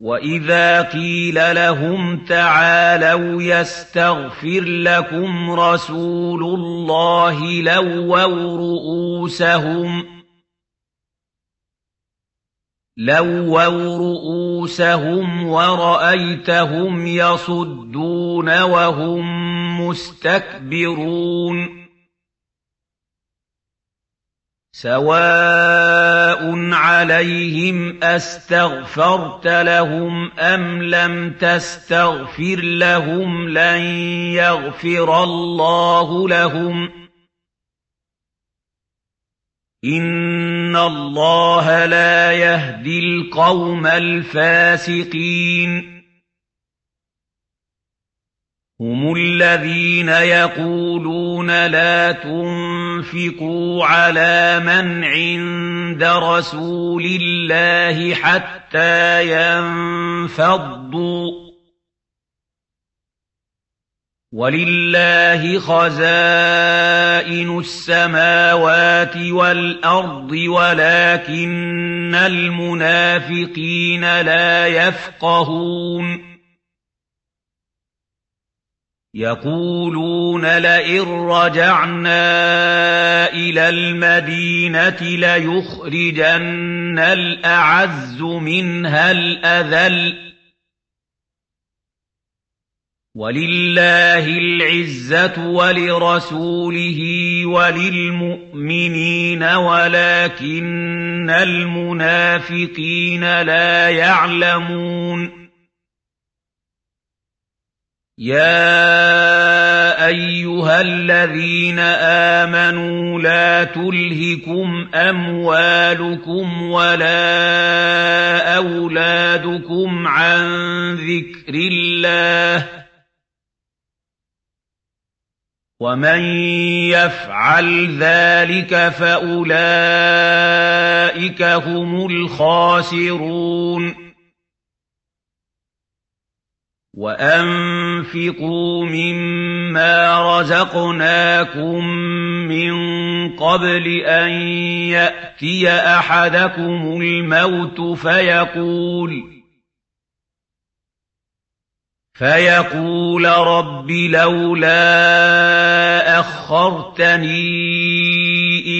وَإِذَا قِيلَ لَهُمْ تَعَالَوْا يَسْتَغْفِرْ لَكُمْ رَسُولُ اللَّهِ لَوَّوْا رُءُوسَهُمْ لَوَّوْا رُءُوسَهُمْ وَرَأَيْتَهُمْ يَصُدُّونَ وَهُمْ مُسْتَكْبِرُونَ عَلَيْهِمْ أَسْتَغْفَرْتَ لَهُمْ أَمْ لَمْ تَسْتَغْفِرْ لَهُمْ لَن يَغْفِرَ اللَّهُ لَهُمْ ۚ. إِنَّ اللَّهَ لَا يَهْدِي الْقَوْمَ الْفَاسِقِينَ. هُمُ الَّذِينَ يَقُولُونَ لَا تُنفِقُوا عَلَىٰ مَنْ عِندَ رَسُولِ اللَّهِ حَتَّىٰ يَنفَضُّوا ۗ. وَلِلَّهِ خَزَائِنُ السَّمَاوَاتِ وَالْأَرْضِ وَلَٰكِنَّ الْمُنَافِقِينَ لَا يَفْقَهُونَ. يَقُولُونَ لَئِن رَّجَعْنَا إِلَى الْمَدِينَةِ لَيُخْرِجَنَّ الْأَعَزُّ مِنْهَا الْأَذَلَّ ۚ. وَلِلَّهِ الْعِزَّةُ وَلِرَسُولِهِ وَلِلْمُؤْمِنِينَ وَلَٰكِنَّ الْمُنَافِقِينَ لَا يَعْلَمُونَ. يَا أَيُّهَا الَّذِينَ آمَنُوا لَا تُلْهِكُمْ أَمْوَالُكُمْ وَلَا أَوْلَادُكُمْ عَن ذِكْرِ اللَّهِ ۚ وَمَن يَفْعَلْ ذَٰلِكَ فَأُولَٰئِكَ هُمُ الْخَاسِرُونَ وَأَنفِقُوا مِمَّا رَزَقْنَاكُم مِّن قَبْلِ أَن يَأْتِيَ أَحَدَكُمُ الْمَوْتُ فَيَقُولَ فَيَقُولَ رَبِّ لَوْلَا أَخَّرْتَنِي